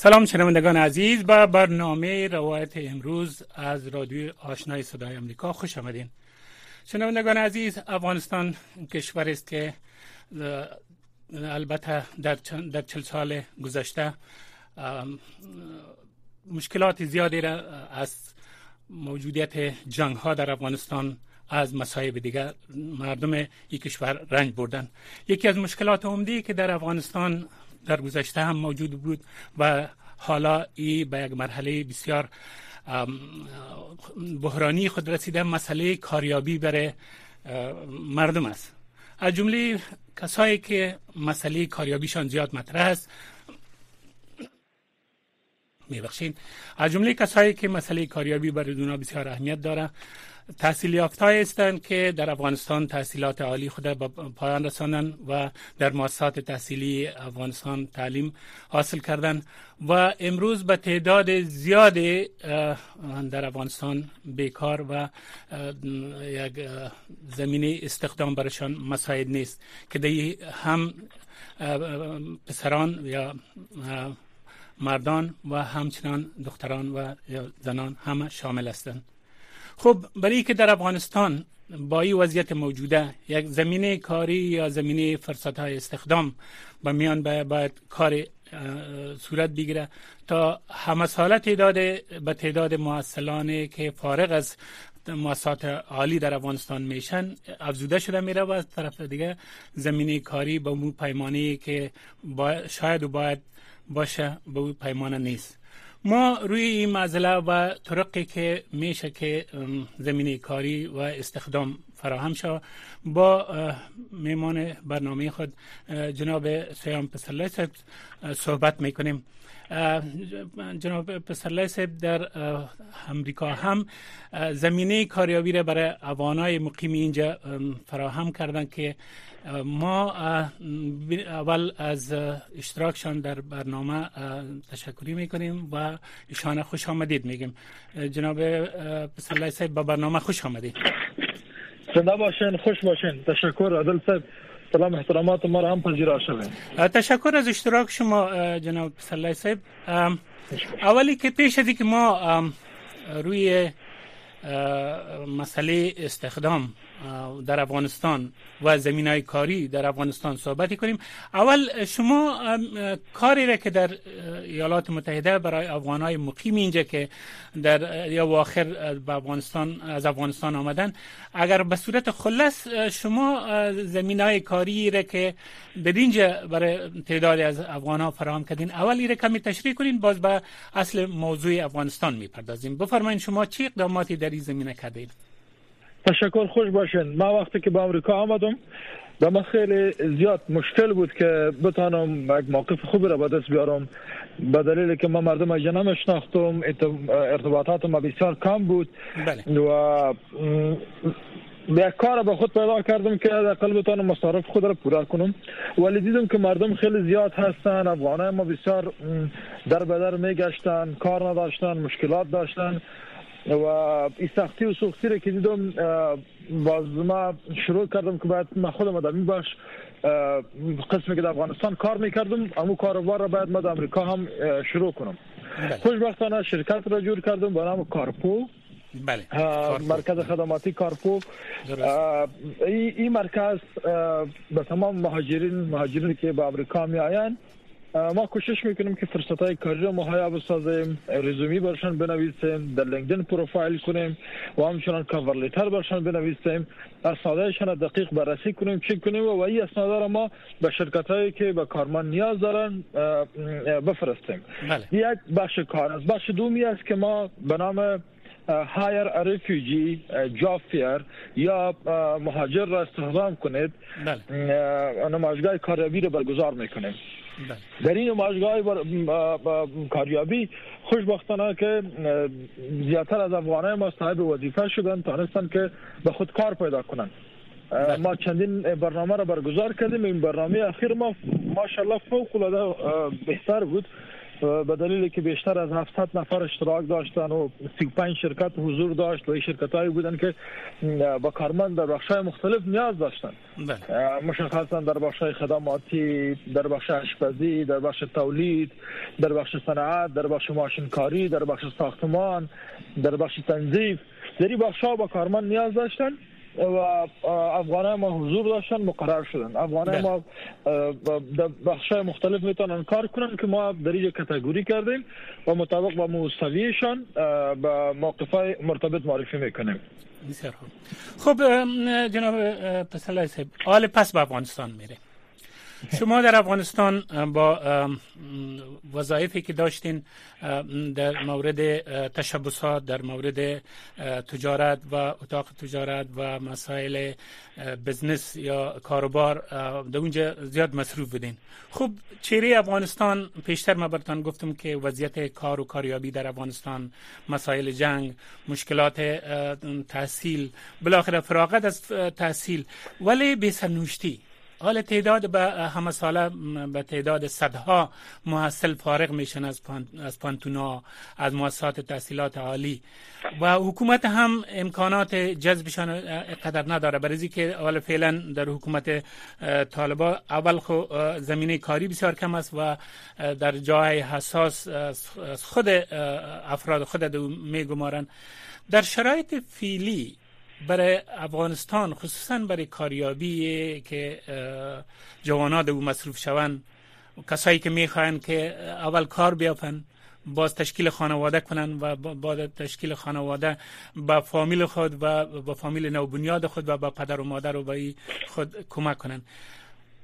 سلام شنوندگان عزیز به برنامه روایت امروز از رادیو آشنای صدای امریکا خوش آمدین. شنوندگان عزیز افغانستان کشور است که البته در در چل سال گذشته مشکلات زیادی را از موجودیت جنگ ها در افغانستان از مصایب دیگر مردم این کشور رنج بردن. یکی از مشکلات عمده که در افغانستان در گذشته هم موجود بود و حالا ای به یک مرحله بسیار بحرانی خود رسیده مسئله کاریابی برای مردم است. از جمله کسایی که مسئله کاریابیشان زیاد مطرح است. میبخشین از جمله کسایی که مسئله کاریابی برای دونا بسیار اهمیت داره تحصیل یافتهایی هستند که در افغانستان تحصیلات عالی خود به پایان رساندن و در مؤسسات تحصیلی افغانستان تعلیم حاصل کردن و امروز به تعداد زیاد در افغانستان بیکار و یک زمینه استخدام برشان مساعد نیست که دی هم پسران یا مردان و همچنان دختران و زنان همه شامل هستند. خب برای که در افغانستان با این وضعیت موجوده یک زمینه کاری یا زمینه فرصت های استخدام به میان باید کار صورت بگیره تا همه ساله تعداد به تعداد معسلان که فارغ از مؤسسات عالی در افغانستان میشن افزوده شده میره و از طرف دیگه زمینه کاری به مو پیمانی که شاید و باید باشه به اون پیمانه نیست. ما روی این معضله و طرقی که میشه که زمینی کاری و استخدام فراهم شد با میمان برنامه خود جناب سیام پسرلی صحبت می‌کنیم. جناب پسرلی صاحب در امریکا هم زمینه کاریابی را برای اوانای مقیم اینجا فراهم کردن که ما اول از اشتراکشان در برنامه تشکری می‌کنیم و ایشان خوش آمدید میگیم جناب پسرلی صاحب به برنامه خوش آمدید. زنده باشین خوش باشین. تشکر عدل صاحب. سلام احترامات ما هم پذیرا شوید تشکر از اشتراک شما جناب پسرلی صاحب. اولی که پیش از که ما روی مسئله استخدام در افغانستان و زمین های کاری در افغانستان صحبت کنیم. اول شما کاری را که در ایالات متحده برای افغان های مقیم اینجا که در یا آخر به افغانستان از افغانستان آمدن اگر به صورت خلص شما زمین های کاری را که در اینجا برای تعداد از افغان ها فراهم کردین اول را کمی تشریح کنین باز به اصل موضوع افغانستان می‌پردازیم. بفرمایید شما چی اقداماتی در این زمینه کردین؟ تشکر خوش باشین. ما وقتی که به امریکا آمدم به من خیلی زیاد مشکل بود که بتانم یک موقف خوبی را به دست بیارم. به دلیل که ما مردم اینجا نمیشناختم ارتباطات ما بسیار کم بود. بله. و یک کار به خود پیدا کردم که در قلب بتانم مصارف خود را پورا کنم. ولی دیدم که مردم خیلی زیاد هستن افغانه ما بسیار در بدر میگشتن کار نداشتن مشکلات داشتن. و سختی و سختی رو که دیدم باز ما شروع کردم که باید من خودم در باش قسمی که در افغانستان کار میکردم امو کاروبار را باید ما در امریکا هم شروع کنم. خوشبختانه شرکت را جور کردم به نام کارپو. بله. مرکز خدماتی کارپو. این مرکز به تمام مهاجرین مهاجرین که به امریکا می آیند ما کوشش می‌کنیم که فرصت های کاری رو مهیا بسازیم رزومی برشان بنویسیم در لینکدین پروفایل کنیم و همچنان کاور لیتر برشان بنویسیم اسنادهشان دقیق بررسی کنیم چک کنیم و این اسناد را ما به شرکت هایی که به کارمند نیاز دارن بفرستیم. یک بخش کار از بخش دومی است که ما به نام هایر رفیوجی جاب فیر یا مهاجر را استخدام کنید. نمایشگاه کاریابی رو برگزار می‌کنیم. در این نمایشگاه کاریابی خوشبختانه که زیادتر از افغانای ما صاحب وظیفه شدن تانستن که به خود کار پیدا کنن. بله. ما چندین برنامه را برگزار کردیم. این برنامه اخیر ما ماشاءالله فوق العاده بهتر بود به دلیل که بیشتر از 700 نفر اشتراک داشتن و 35 شرکت حضور داشت و این شرکت هایی بودن که با کارمند در بخش مختلف نیاز داشتن. بله. مشخصا در بخش خدماتی در بخش آشپزی در بخش تولید در بخش صنعت در بخش ماشینکاری در بخش ساختمان در بخش تنظیف. در این بخش ها با کارمند نیاز داشتن. و افغان ما حضور داشتن مقرر شدن. افغان بله. ما در بخش مختلف می‌تونن کار کنن که ما در اینجا کتگوری کردیم و مطابق با موسویشان به موقف مرتبط معرفی می‌کنیم. بسیار خوب. خب جناب پسلای صاحب حال پس به افغانستان میره شما در افغانستان با وظایفی که داشتین در مورد تشبسات در مورد تجارت و اتاق تجارت و مسائل بزنس یا کاروبار در اونجا زیاد مصروف بودین. خب چهره افغانستان؟ پیشتر ما برتان گفتم که وضعیت کار و کاریابی در افغانستان مسائل جنگ مشکلات تحصیل بالاخره فراغت از تحصیل ولی به حال تعداد به همه ساله به تعداد صدها محصل فارغ میشن از, از پانتونا از مؤسسات تحصیلات عالی. و حکومت هم امکانات جذبشان قدر نداره. برای که حال فعلا در حکومت طالبا اول خو زمینه کاری بسیار کم است و در جای حساس خود افراد خود میگمارن. در شرایط فیلی برای افغانستان خصوصا برای کاریابی که جوانات او مصروف شوند کسایی که می‌خواین که اول کار بیافن باز تشکیل خانواده کنن و با تشکیل خانواده با فامیل خود و با فامیل نوبنیاد خود و با پدر و مادر و با خود کمک کنن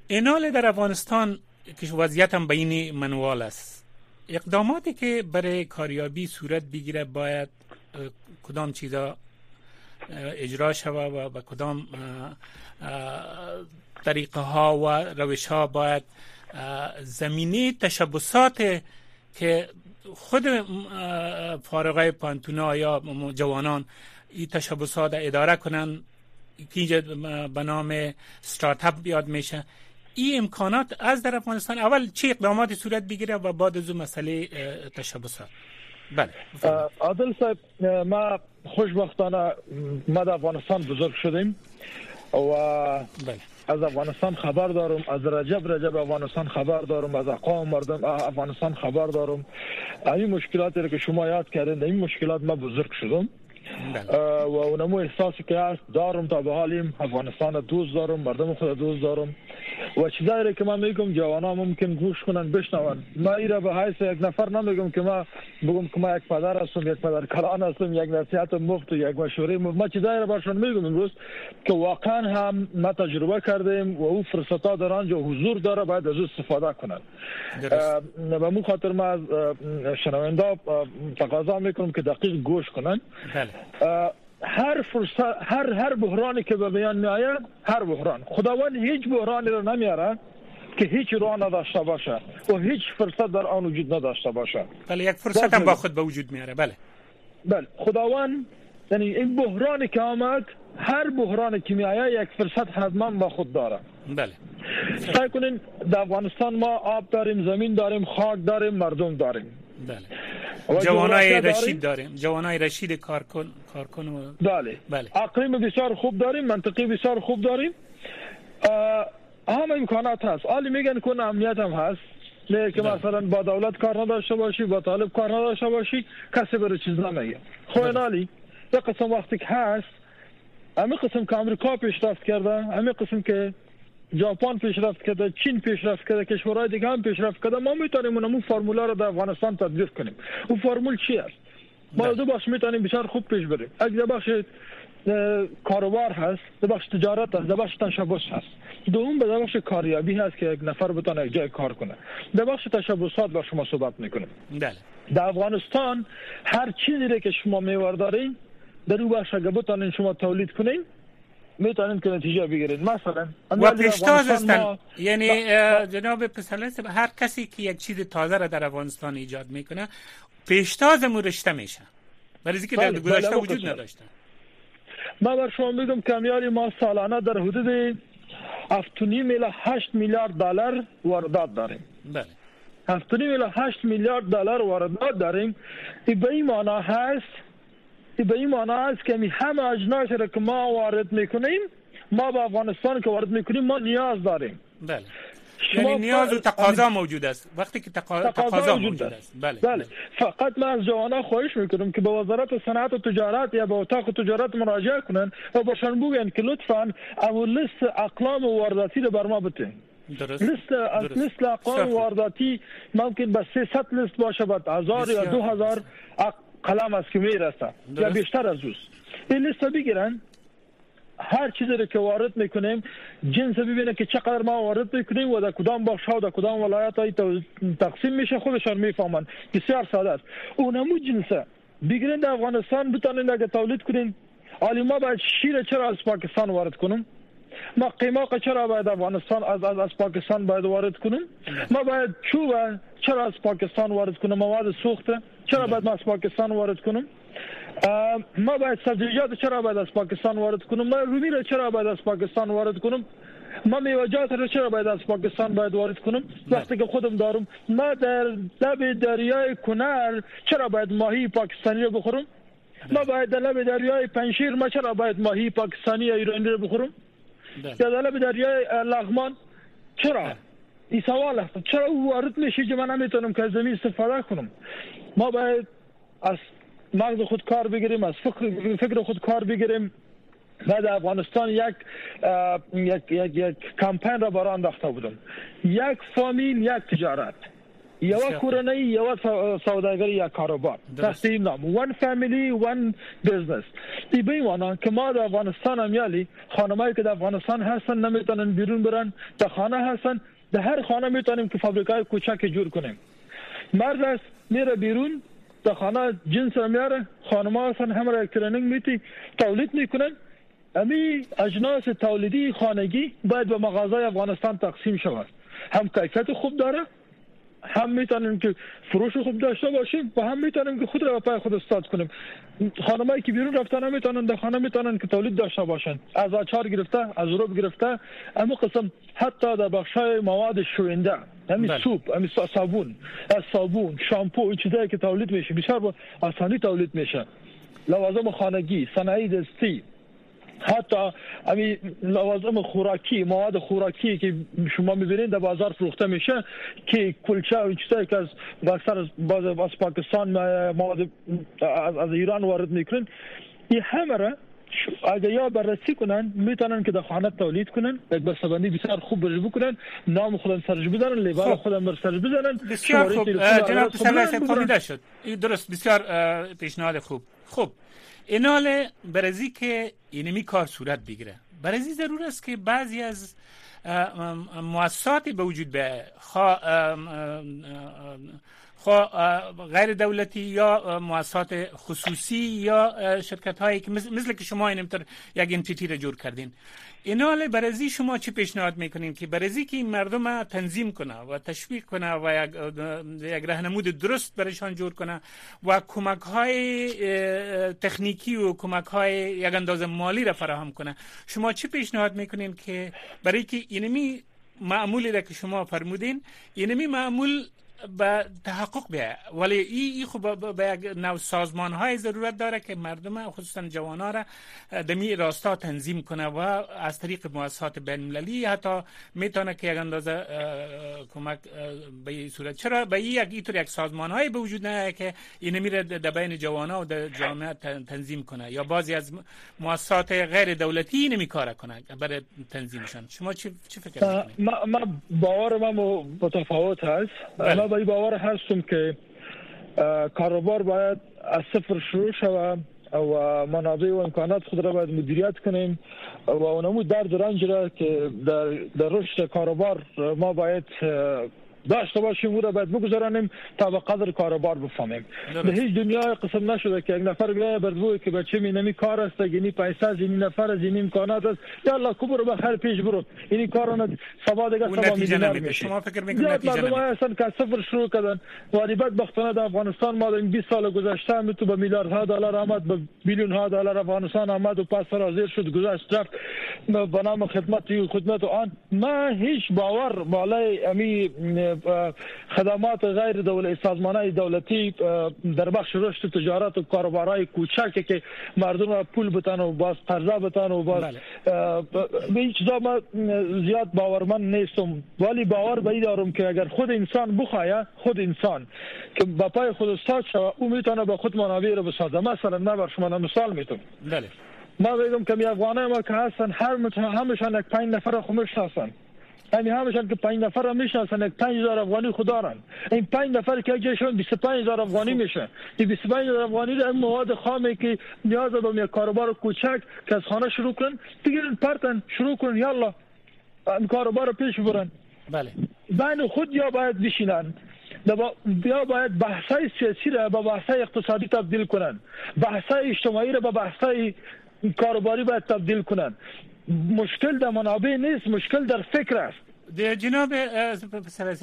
اینال در افغانستان که وضعیت به این منوال است. اقداماتی که برای کاریابی صورت بگیره باید کدام چیزا اجرا شود و به کدام طریقه ها و روش ها باید زمینی تشبسات که خود فارغای پانتونا یا جوانان این تشبسات اداره کنن که اینجا به نام ستارت اپ بیاد میشه این امکانات از در افغانستان اول چه اقداماتی صورت بگیره و بعد از مسئله تشبسات بله عادل صاحب ما خوشبختانه ما در افغانستان بزرگ شدیم و بله. از افغانستان خبر دارم از رجب رجب افغانستان خبر دارم از اقوام مردم افغانستان خبر دارم این مشکلاتی که شما یاد کردین این مشکلات ما بزرگ شدم. و اونمو احساسی که هست دارم تا به حالیم افغانستان دوست دارم مردم خود دوست دارم و چیزایی که من میگم جوانا ممکن گوش کنن بشنون. ما ایرا به حیث یک نفر نمیگم که ما بگم که ما یک پدر هستم یک پدر کلان هستم یک نصیحت مفت و یک مشوره مفت. ما چیزایی را برشون میگم امروز که واقعا هم ما تجربه کردیم و او فرصت ها در آنجا حضور داره باید از استفاده کنن و مو خاطر ما از شنونده تقاضا میکنم که دقیق گوش کنن. هر فرصت هر هر بحرانی که به میان میآید هر بحران. خداوند هیچ بحرانی رو نمیاره که هیچ راه نداشته باشه و هیچ فرصت در آن وجود نداشته باشه. بله یک فرصت هم با خود به وجود میاره. بله. بله خداوند یعنی این بحرانی که آمد هر بحرانی که میآید یک فرصت حتما با خود داره. بله. سعی کنین در افغانستان ما آب داریم زمین داریم خاک داریم مردم داریم بله. جوانای رشید داریم؟ جوانای رشید کارکن کارکن و... بله. بله. اقلیم بسیار خوب داریم منطقی بسیار خوب داریم. هم امکانات هست. حالی میگن که امنیت هم هست. نه که بله. مثلا با دولت کار نداشته باشی با طالب کار نداشته باشی کسی بره چیز نمیگه. خب نالی یه قسم وقتی که هست همه قسم که امریکا پیشرفت کرده همه قسم که ژاپن پیشرفت کرده چین پیشرفت کرده کشورهای دیگه هم پیشرفت کرده ما میتونیم اون فرمولا رو در افغانستان تطبیق کنیم اون فرمول چی است ما دو بخش میتونیم بسیار خوب پیش بریم اگه بخش کاروبار هست در بخش تجارت هست در بخش تشبس هست دوم به بخش کاریابی هست که یک نفر بتونه یک جای کار کنه در بخش تشبسات با شما صحبت میکنیم بله در افغانستان هر چیزی که شما میوردارین در اون بخش اگه بتونین شما تولید کنین می‌تونید که نتیجه بگیرید. مثلا و پیشتاز هستن. یعنی جناب پسرلس هر کسی که یک چیز تازه را در افغانستان ایجاد می‌کنه پیشتاز رشته میشه. برای که در بله، گذشته بله، وجود نداشتن من بر شما میگم کمیاری ما سالانه در حدود 7.5 میل 8 میلیارد دلار واردات داریم. بله. 7.5 میل 8 میلیارد دلار واردات داریم. این به این معنا هست به این معنا است که همه اجناس را که ما وارد میکنیم ما به افغانستان که وارد میکنیم ما نیاز داریم. بله. یعنی نیاز و تقاضا موجود است. وقتی که تقاضا, تقاضا موجود است. بله. بله. فقط من از جوانا خواهش میکنم که به وزارت صنعت و تجارت یا به اتاق تجارت مراجعه کنن و باشن بگن که لطفا اول لیست اقلام وارداتی رو بر ما بتین درست. لیست از لیست اقلام وارداتی ممکن به 300 لیست باشه بعد هزار یا 2000 قلم است که میرسه یا بیشتر از اوست این لیست بگیرن هر چیزی رو که وارد میکنیم جنس ببینه که چقدر ما وارد میکنیم و در کدام بخش ها و در کدام ولایت های تقسیم میشه خودشان میفهمن بسیار ساده است اونمو جنسه بگیرین در افغانستان بتانین اگه تولید کنین حالی ما باید شیر چرا از پاکستان وارد کنیم ما قیماق چرا باید افغانستان از از, از پاکستان باید وارد کنیم ما باید چوب چرا از پاکستان وارد کنیم مواد سوخته چرا باید ما از پاکستان وارد کنیم؟ ما باید سبزیجات چرا باید از پاکستان وارد کنم ما رومی را چرا باید از پاکستان وارد کنم ما میوجات را چرا باید از پاکستان باید وارد کنم وقتی که خودم دارم. ما در لب دریای کنر چرا باید ماهی پاکستانی رو بخورم؟ ما باید در لب دریای پنشیر ما چرا باید ماهی پاکستانی یا ایرانی رو بخورم؟ یا در لب دریای لغمان چرا این سوال است چرا وارد میشه که من نمیتونم که زمین استفاده کنم ما باید از مغز خود کار بگیریم از فکر, فکر خود کار بگیریم بعد افغانستان یک یک یک, یک کمپین را برای انداخته بودم یک فامیل یک تجارت یو کورنۍ یو سوداګری یا کاروبار تاسو نام وان فامیلی وان بزنس دی به معنا که ما در افغانستان هم یالی خانمایی که در افغانستان هستن نمیتونن بیرون برن در خانه هستن در هر خانه میتونیم که فابریکای کوچک جور کنیم. مرد است میره بیرون در خانه جنس میاره خانم هستن همه را الکترونیک میتی تولید میکنن. امی اجناس تولیدی خانگی باید به مغازه افغانستان تقسیم شود. هم کیفیت خوب داره هم می‌تونیم که فروش خوب داشته باشیم و هم می‌تونیم که خود را پای خود استاد کنیم. خانمایی که بیرون رفتن نمی‌تونن در خانه می‌تونن که تولید داشته باشن. از آچار گرفته از روب گرفته. اما قسم حتی در بخشای مواد شوینده همین بله. سوپ همین صابون از صابون شامپو چیزایی که تولید میشه بسیار با آسانی تولید میشه. لوازم خانگی صنایع دستی حتی امی لوازم خوراکی مواد خوراکی که شما میبینید در بازار فروخته میشه که کلچه و چیزایی که از اکثر از از پاکستان مواد از, ایران وارد میکنن این همه را اگه یا بررسی کنن میتونن که در خانه تولید کنن یک بسته‌بندی بسیار خوب برش بکنن نام خودم سرش بزنن خب. خودم بر سرش بزنن بسیار خوب. جناب فهمیده شد. درست. بسیار پیشنهاد خوب. خوب اینال برزی که اینمی کار صورت بگیره. برزی ضرور است که بعضی از مؤسساتی به وجود به غیر دولتی یا مؤسسات خصوصی یا شرکت هایی که مثل که شما اینمتر یک انتیتی را جور کردین. اینا برزی شما چی پیشنهاد می‌کنین که برزی که این مردم تنظیم کنه و تشویق کنه و یک, رهنمود درست برشان جور کنه و کمک های تکنیکی و کمک های یک اندازه مالی را فراهم کنه. شما چی پیشنهاد می‌کنین که برای که اینمی معمولی را که شما فرمودین اینمی معمول به تحقق بیه. ولی ای, خوب به یک نوع سازمان های ضرورت داره که مردم خصوصا جوان ها را دمی راستا تنظیم کنه و از طریق مؤسسات بین المللی حتی می‌تونه که یک اندازه کمک به این صورت. چرا؟ به یک اینطور یک سازمان های به وجود نه که این میره در بین جوان ها و در جامعه تنظیم کنه. یا بعضی از مؤسسات غیر دولتی نمی کار کنه برای تنظیمشان. شما چی, چی فکر می‌کنید؟ ما باور من متفاوت هست. این باور هستم که کاروبار باید از صفر شروع شود و منابع و امکانات خود را باید مدیریت کنیم و اونمو درد و رنج را که در, در رشد کاروبار ما باید داشته باشیم او را باید بگذارانیم تا به قدر کاروبار بفهمیم. به هیچ دنیای قسم نشده که یک نفر بیا بردوی که بچه می نمی کار است گینی پیسه از این نفر از این امکانات است. یا الله کبر به خیر پیش برو. این کار سبا دیگه سبا میلیونر شما فکر میکنید نتیجه مردم هستن که صفر شروع کردن. ولی بدبختانه در افغانستان ما در 20 سال گذشته می تو به میلیاردها دلار آمد به بیلیون ها دلار افغانستان آمد و پس را شد گذشت رفت. به نام خدمت خدمت آن. ما هیچ باور بالای امی خدمات غیر دولتی سازمان دولتی در بخش رشد تجارت و کاروبارهای کوچک که مردم پول بتن و باز قرضه بتن و باز. به هیچ ما زیاد باورمند نیستم. ولی باور به دارم که اگر خود انسان بخواه خود انسان که با پای خود استاد شود او میتونه به خود منابع رو بسازه. مثلا من بر شما مثال میتونم بله. ما بگم که افغانه ما که هستن هر همشان یک پنج نفر خمش هستن یعنی همشان که پنج نفر می‌شناسن یک پنج هزار افغانی خدارن این پنج نفر که جایشون 25 هزار افغانی میشه. این 25 هزار افغانی رو این مواد خامه که نیاز به یک کاروبار کوچک که از خانه شروع کن بگیرن پرتن شروع کن یالا این کاروبار پیش برن. بله. بین خود یا باید بشینن. یا باید بحثای سیاسی را به بحثای اقتصادی تبدیل کنن. بحثای اجتماعی را به بحثای کاروباری باید تبدیل کنن. مشکل در منابع نیست مشکل در فکر است. جناب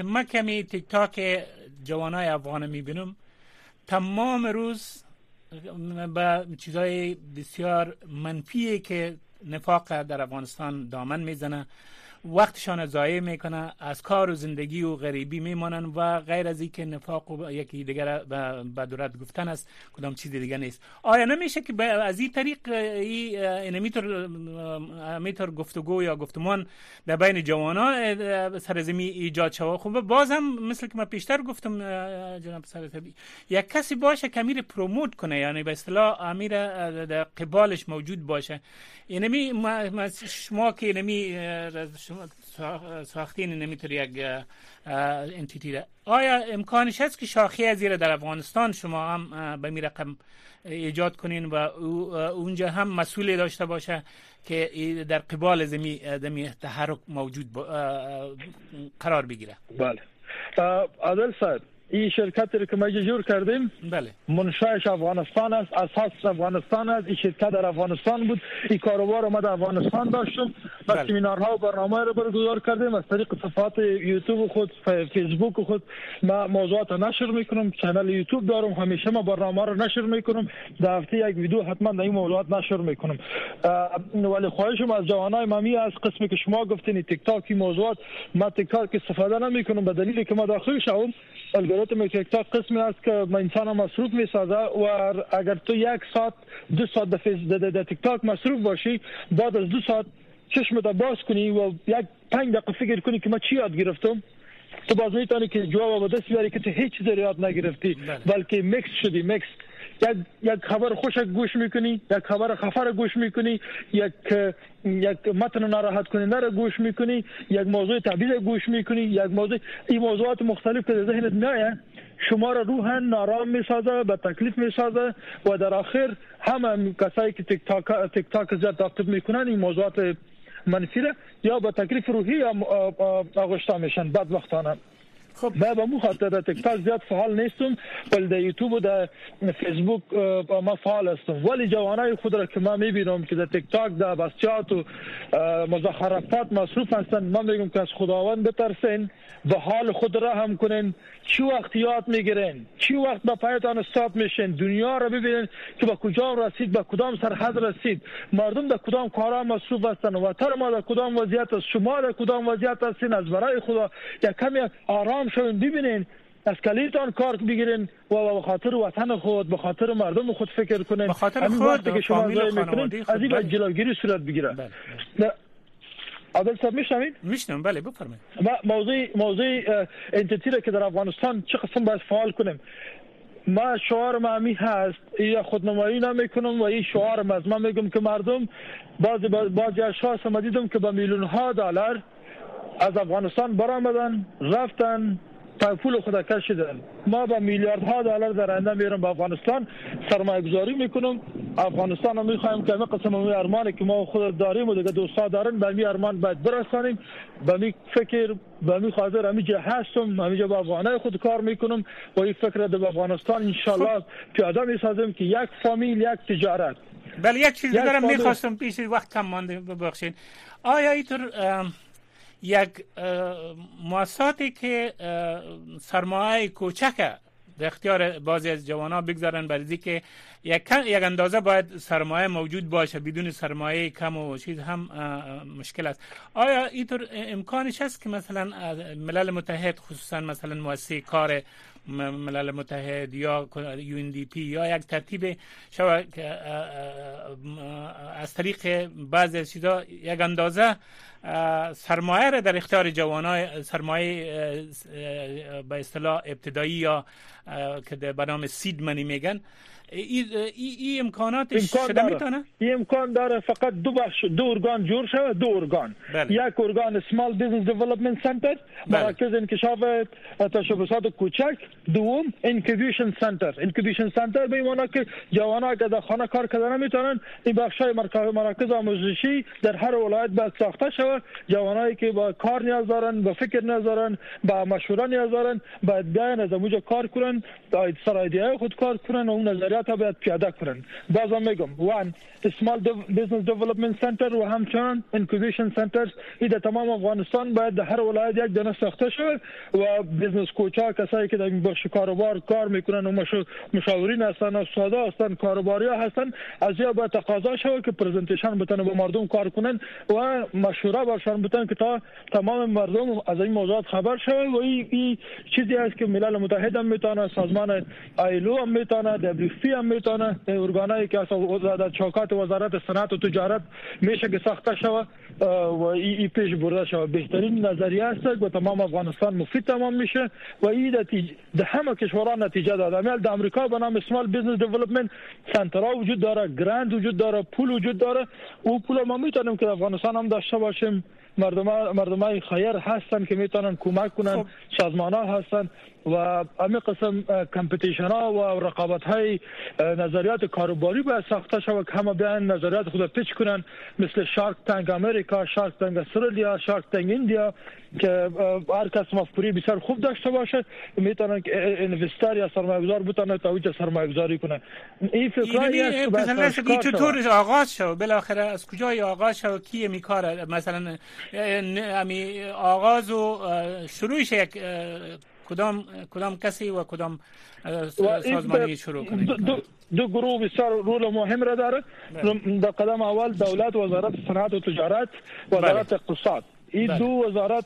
ما کمی تیک تاک جوانای افغان می‌بینم. تمام روز به چیزای بسیار منفی که نفاق در افغانستان دامن می‌زنه. وقتشان ضایع می‌کنه. از کار و زندگی و غریبی میمانن و غیر از اینکه نفاق و یکی دیگر به دورت گفتن است کدام چیز دیگه نیست. آیا نمیشه که از این طریق این میتر گفتگو یا گفتمان در بین جوانا سرزمی ایجاد شود؟ خب بازم مثل که ما پیشتر گفتم جناب سرزمی یک کسی باشه که امیر پروموت کنه یعنی به اصطلاح امیر قبالش موجود باشه. اینمی شما که اینمی ساختین نمی‌تونه یک انتیتی ده آیا امکانش هست که شاخی از در افغانستان شما هم به می رقم ایجاد کنین و اونجا هم مسئول داشته باشه که در قبال زمی دمی تحرک موجود قرار بگیره؟ بله. عادل صاحب این شرکتی رو که ما جور کردیم بله. افغانستان است اساس افغانستان است. این شرکت در افغانستان بود. این کاروبار ما در افغانستان داشتم و بله. سمینارها و برنامه رو برگزار کردیم. از طریق صفحات یوتیوب خود فیسبوک خود ما موضوعات نشر می‌کنم. کانال یوتیوب دارم. همیشه ما برنامه رو نشر می‌کنم. در هفته یک ویدیو حتما در این موضوعات نشر می‌کنم. ولی خواهشم از جوانای مامی از قسمی که شما گفتین تیک تاک موضوعات ما تیک تاک استفاده نمی‌کنم. به دلیلی که ما داخل شوم تیک تاک قسمی است که انسان مصروف میسازه و اگر تو یک ساعت دو ساعت در تیک تاک مصروف باشی بعد از دو ساعت چشم باز کنی و یک پنج دقیقه فکر کنی که ما چی یاد گرفتم تو باز میتونی که جواب به دست بیاری که تو هیچ چیز یاد نگرفتی. بلکه میکس شدی میکس یک یک خبر خوش گوش می‌کنی یک خبر خفه گوش می‌کنی یک یک متن ناراحت کننده را گوش می‌کنی یک موضوع تعبیر گوش می‌کنی یک موضوع این موضوعات مختلف که ذهنت میایه شما را روحا نارام می‌سازه به تکلیف می‌سازه و در آخر همه کسایی که تیک تاک تیک تاک زیاد تعقیب می‌کنن این موضوعات منفی یا به تکلیف روحی آغشته میشن. بدبختانه. خب ما به مو خاطر تیک تاک زیاد فعال نیستم ولی در یوتیوب و در فیسبوک ما فعال هستم. ولی جوانای خود را که ما میبینم که در تیک تاک در بسیات و مزخرفات مصروف هستند ما میگم که از خداوند بترسین به حال خود را هم کنین چی وقت یاد می‌گیرین چی وقت به پایتان استاد میشین؟ دنیا را ببینین که به کجا رسید به کدام سرحد رسید. مردم در کدام کارا مصروف هستند و تر ما در کدام وضعیت است؟ شما در کدام وضعیت هستین؟ از برای خدا یک کمی آرام شوین ببینین. از کلیتان کار بگیرین و به خاطر وطن خود به خاطر مردم خود فکر کنین. به خاطر خود که شما از این جلوگیری صورت بگیره. بله. عادل صاحب میشنوید؟ میشنم بله بفرمایید. موضوع موضوع انتیتی که در افغانستان چه قسم باید فعال کنیم. ما شعار ما هست یا خودنمایی نمی‌کنم و این شعار از من میگم که مردم بعضی بعضی اشخاص ما دیدم که با میلیون ها دلار از افغانستان برآمدن رفتن پول خود کشیدن ما با میلیاردها دلار در آینده میرم به افغانستان. سرمایه گذاری می‌کنم. افغانستان رو می‌خوایم که قسم می ارمانی که ما خود داریم و دیگه دوستا دارن به می ارمان باید برسانیم. به می فکر به می خاطر همیجا هستم. همیجا با افغانای خود کار می‌کنم. و این فکر در افغانستان انشالله پیاده می‌سازم که یک فامیل یک تجارت. بله یک چیز دیگه می‌خواستم پیش وقت کم مانده ببخشید. آیا اینطور یک مؤسساتی که سرمایه کوچک در اختیار بعضی از جوان بگذارن برای که یک, یک اندازه باید سرمایه موجود باشه بدون سرمایه کم و چیز هم مشکل است. آیا اینطور امکانش هست که مثلا ملل متحد خصوصا مثلا مؤسسه کار ملل متحد یا پی یا یک ترتیب شو از طریق بعضی از چیزا یک اندازه سرمایه را در اختیار جوانای سرمایه به اصطلاح ابتدایی یا که به نام seed money میگن این ای امکاناتش شده می‌تونه؟ این امکان داره. فقط دو بخش دو ارگان جور شده دو ارگان. بله. یک ارگان Small Business Development Center مراکز انکشاف تشبسات کوچک. دوم Incubation Center Incubation Center به معنی که جوانا که در خانه کار کردن نمی‌تونن این بخش های مراکز آموزشی در هر ولایت باید ساخته شود. جوانایی که با کار نیاز دارن با فکر نیاز دارن با مشوره نیاز دارن باید بیان از اونجا کار کنن سر خود کار کنن و اون نظریات تا باید پیاده کنن بازم میگم. One Small Business Development Center و همچنان Incubation Center ای در تمام افغانستان باید در هر ولایت یک دانه ساخته شود و business coach ا کسایی که در بخش کاروبار کار میکنن و مشاورین هستن استادا هستن کاروباری هستن از یا باید تقاضا شود که پرزنتیشن بتونه با مردم کار کنن و مشوره باشن بتن که تا تمام مردم از این موضوعات خبر شود و این چیزی است که ملل متحد هم میتونه سازمان آیلو هم میتونه دبلیو هم میتونه ارگانایی که در چوکات وزارت صنعت و تجارت میشه که ساخته شود و ای, پیش برده شود بهترین نظریه است و تمام افغانستان مفید تمام میشه و این ده همه کشوران نتیجه داده امیال در امریکا به نام Small Business Development Center ها وجود داره grant وجود داره پول وجود داره او پول ما میتونیم که افغانستان هم داشته باشیم مردم مردم خیر هستن که میتونن کمک کنن خب. سازمان ها هستن و امی قسم competition ها و رقابت های نظریات کاروباری باید ساخته شود که همه بیان نظریات خود pitch کنن. مثل Shark Tank امریکا Shark Tank استرالیا Shark Tank India که هر کس مفکوری بسیار خوب داشته باشه می‌تونن که اینوستر یا سرمایه گذار بتونه تا اوج سرمایه گذاری کنه. این فکرایی است که چطور آغاز شد. بالاخره از کجای آغاز شد؟ کی می کار مثلا امی آغاز و شروعش یک کدام کدام کسی و کدام سازمانی شروع کنه دو, دو گروه بسیار رول مهم را بله. در قدم اول دولت وزارت صنعت و تجارت وزارت. اقتصاد این. دو وزارت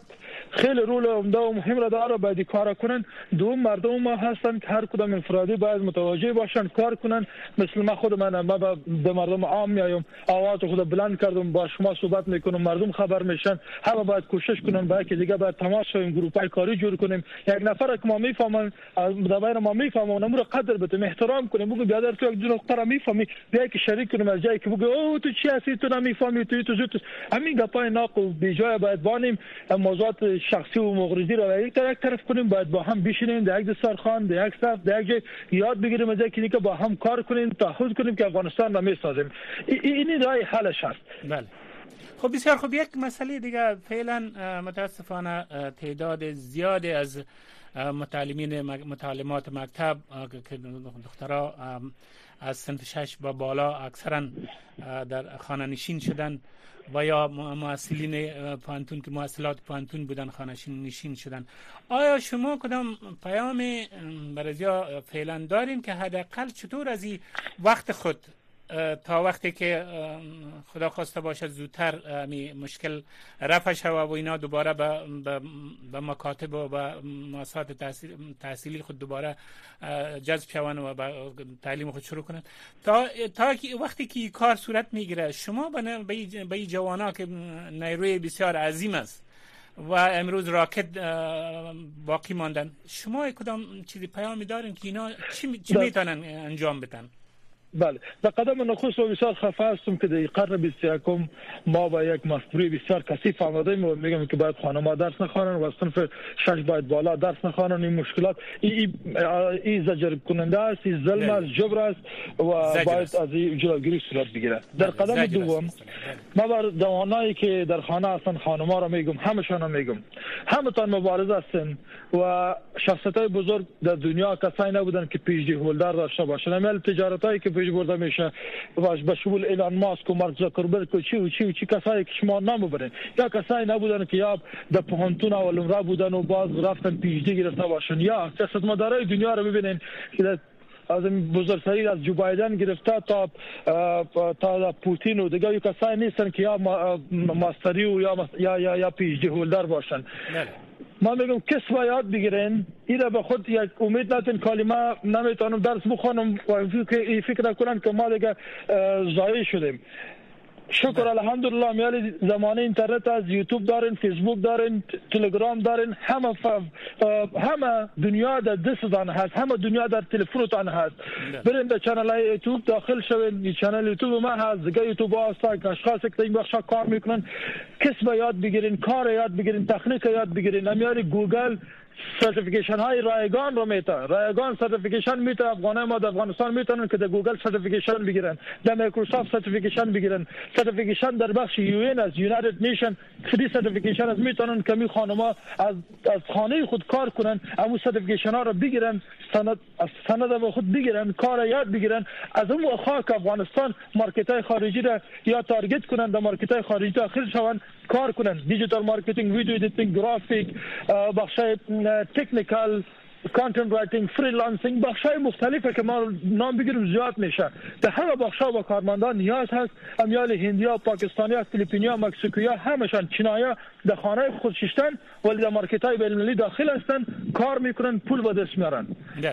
خیلی رول عمده و مهم را داره باید کار کنن. دو مردم ما هستن که هر کدام انفرادی باید متوجه باشن کار کنن. مثل ما خود من ما به مردم عام میایم آواز خود بلند کردم با شما صحبت می‌کنم مردم خبر میشن. همه باید کوشش کنن با که دیگه باید تماس شویم گروپ های کاری جور کنیم. یک نفر که ما می‌فهمن بین ما می‌فهمن اون رو قدر بدیم احترام کنیم. بگو بیادر تو یک دو نقطه می‌فهمی. بیا که شریک کنیم از جایی که بگو او تو چی هستی؟ تو نمی‌فهمی تو تو زود همین گپای ناقل بی جای باید بانیم. موضوعات شخصی و مغرضی را یک طرف کنیم باید با هم بشینیم در یک دسترخوان در یک صف در یک یاد بگیریم از اینکه با هم کار کنیم تعهد کنیم که افغانستان را می‌سازیم. این راه حلش هست. بله. خب بسیار خب یک مسئله دیگه. فعلا متاسفانه تعداد زیادی از متعلمین متعلمات مکتب که دخترها از سنت شش با بالا اکثرا در خانه نشین شدن و یا معسلین پانتون که معسلات پانتون بودن خانه نشین شدن. آیا شما کدام پیام برای فعلا دارین که حداقل چطور از این وقت خود تا وقتی که خدا خواسته باشه زودتر می مشکل رفع شود و اینا دوباره به, به, مکاتب و به مؤسسات تحصیلی خود دوباره جذب شوند و به تعلیم خود شروع کنند. تا تا وقتی که کار صورت می‌گیره شما به این جوانا که نیروی بسیار عظیم است و امروز راکت باقی ماندن شما کدام چیزی پیامی دارین که اینا چی, چی می‌تونن انجام بدن؟ بله. در قدم نخست و بسیار خفه هستم که در قرن 21 ما با یک مفکوره بسیار کثیف آمده و میگم که باید خانم درس نخوانن و صنف شش باید بالا درس نخوانن. این مشکلات این ای زجر کننده است این ظلم است جبر است و باید از این جلوگیری صورت بگیره در قدم دوم ما بر جوانایی که در خانه هستن خانما را میگم همشان میگم. همه تان مبارز هستن و شخصیت های بزرگ در دنیا کسایی نبودن که پیش دی هولدر داشته باشن. امیل تجارت هایی که پیش برده میشه به شمول ایلان ماسک و مارک زاکربرگ و چی و چی و چی کسایی که شما نام ببرین یا کسایی نبودن که یا در پهانتون اول را بودن و باز رفتن پیش دی گرفته باشن یا سیاستمدارای دنیا رو ببینین که از بزرگترین از جو بایدن گرفته تا تا پوتین و دیگه کسایی نیستن که یا ماستری و یا یا یا, یا پی جی هولدر باشن. ما میگم کس و یاد بگیرین. اینا به خود یک امید ندین کلمه نمی‌تونم درس بخونم و فکر کنن که ما دیگه ضایع شدیم. شکر الحمدلله. میال زمانه اینترنت از یوتیوب دارین فیسبوک دارین تلگرام دارین همه همه دنیا در دستتان هست همه دنیا در تلفنتان هست. برین به channel های یوتیوب داخل شوین. channel یوتیوب ما هست. دیگه یوتیوب هست اشخاص که این بخش کار می‌کنن. کسب یاد بگیرین کار یاد بگیرین تکنیک یاد بگیرین. امیال گوگل certification های رایگان رو میته رایگان certification میته افغانه ما در افغانستان میتونن که در گوگل certification بگیرن. در مایکروسافت certification بگیرن. certification در بخش UN از United Nation free certification از میتونن که می خانما از از خانه خود کار کنن اما certification ها رو بگیرن سند از سند به خود بگیرن کار یاد بگیرن. از اون خاک افغانستان market های خارجی را یا target کنن در market های خارجی داخل شون کار کنن. digital marketing video editing graphic بخش technical content writing freelancing بخش های مختلفه که ما نام بگیریم زیاد میشه. در همه بخش ها با کارمندان نیاز هست. امیال هندیا پاکستانی فیلیپینیا مکزیکویا همشان چینایا در خانه خود ششتن ولی در مارکت های بین داخل هستن. کار میکنن پول به دست میارن.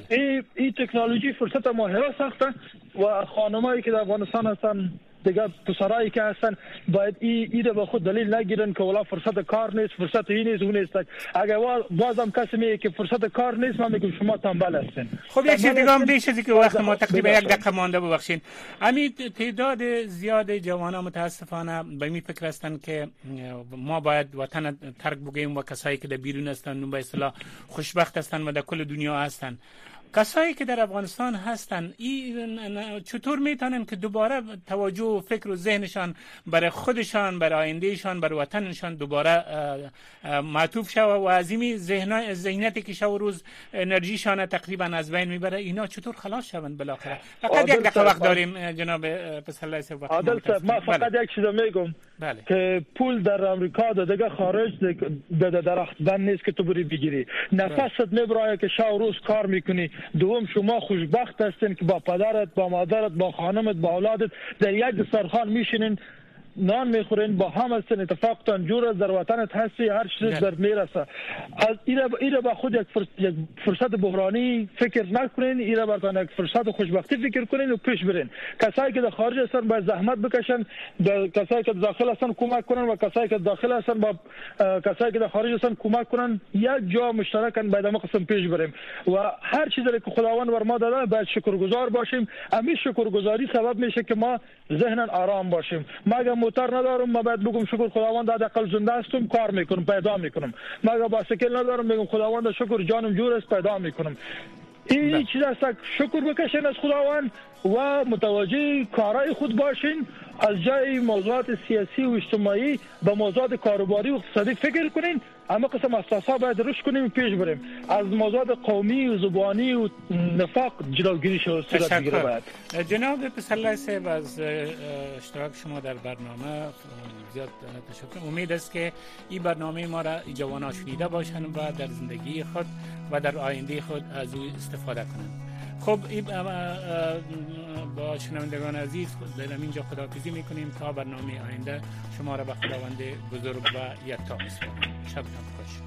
این ای تکنولوژی فرصت ماهره ساخته و خانمایی که در افغانستان هستن دیگه پسرایی که هستن باید ای ایده به خود دلیل نگیرن که ولا فرصت کار نیست فرصت این نیست اون نیست. اگر بازم کسی میگه که فرصت کار نیست من میگم شما تنبل هستین. خب یک چیز دیگه هم بیش از که وقت ما تقریبا یک دقیقه مانده ببخشید. امی تعداد زیاد جوان متاسفانه به می فکر هستند که ما باید وطن ترک بگیم و کسایی که در بیرون هستند به اصطلاح خوشبخت هستند و در کل دنیا هستند کسایی که در افغانستان هستن این چطور می‌تونن که دوباره توجه و فکر و ذهنشان برای خودشان برای آیندهشان برای وطنشان دوباره معطوف شوه و از این ذهنیتی که شو روز انرژیشان تقریبا از بین می‌بره اینا چطور خلاص شوند بالاخره فقط یک دقیقه وقت داریم جناب پسر صاحب عادل صاحب ما فقط بله. یک چیز میگم بله. که پول در امریکا ده دیگه خارج در درخت بند نیست که تو بری بگیری نفست بله. نبرای که شو روز کار می‌کنی دوم شما خوشبخت هستین که با پدرت با مادرت با خانمت با اولادت در یک دسترخوان میشینین. نان میخورین با هم هستین اتفاقتان جور در وطنت هستی هر چیز در میرسه. از ایره با خود یک, فرصت, بحرانی فکر نکنین ایره برتان یک فرصت خوشبختی فکر کنین و پیش برین. کسایی که در خارج هستن باید زحمت بکشن کسایی که داخل هستن کمک کنن و کسایی که داخل هستن با کسایی که در خارج هستن کمک کنن. یک جا مشترکن باید ما قسم پیش بریم. و هر چیزی که خداوند بر ما داده باید شکرگزار باشیم. همین شکرگزاری سبب میشه که ما ذهنا آرام باشیم. ما موتر ندارم ما باید بگم شکر خداوند حداقل زنده هستم کار می‌کنم پیدا می‌کنم. ما اگر باسکل ندارم میگم خداوند شکر جانم جور است پیدا می‌کنم. این. چیز است شکر بکشین از خداوند و متوجه کارهای خود باشین. از جای موضوعات سیاسی و اجتماعی به موضوعات کاروباری و اقتصادی فکر کنین. اما قسم اساسا باید روش کنیم پیش بریم. از موضوعات قومی و زبانی و نفاق جلوگیری شد صورت بگیره باید. جناب پسرلای صاحب از اشتراک شما در برنامه زیاد تشکر. امید است که این برنامه ما را جوان شنیده باشند و در زندگی خود و در آینده خود از او استفاده کنند. خب با شنوندگان عزیز در اینجا خداحافظی می‌کنیم تا برنامه آینده شما را به خداوند بزرگ و یکتا میسپارم. شب خوش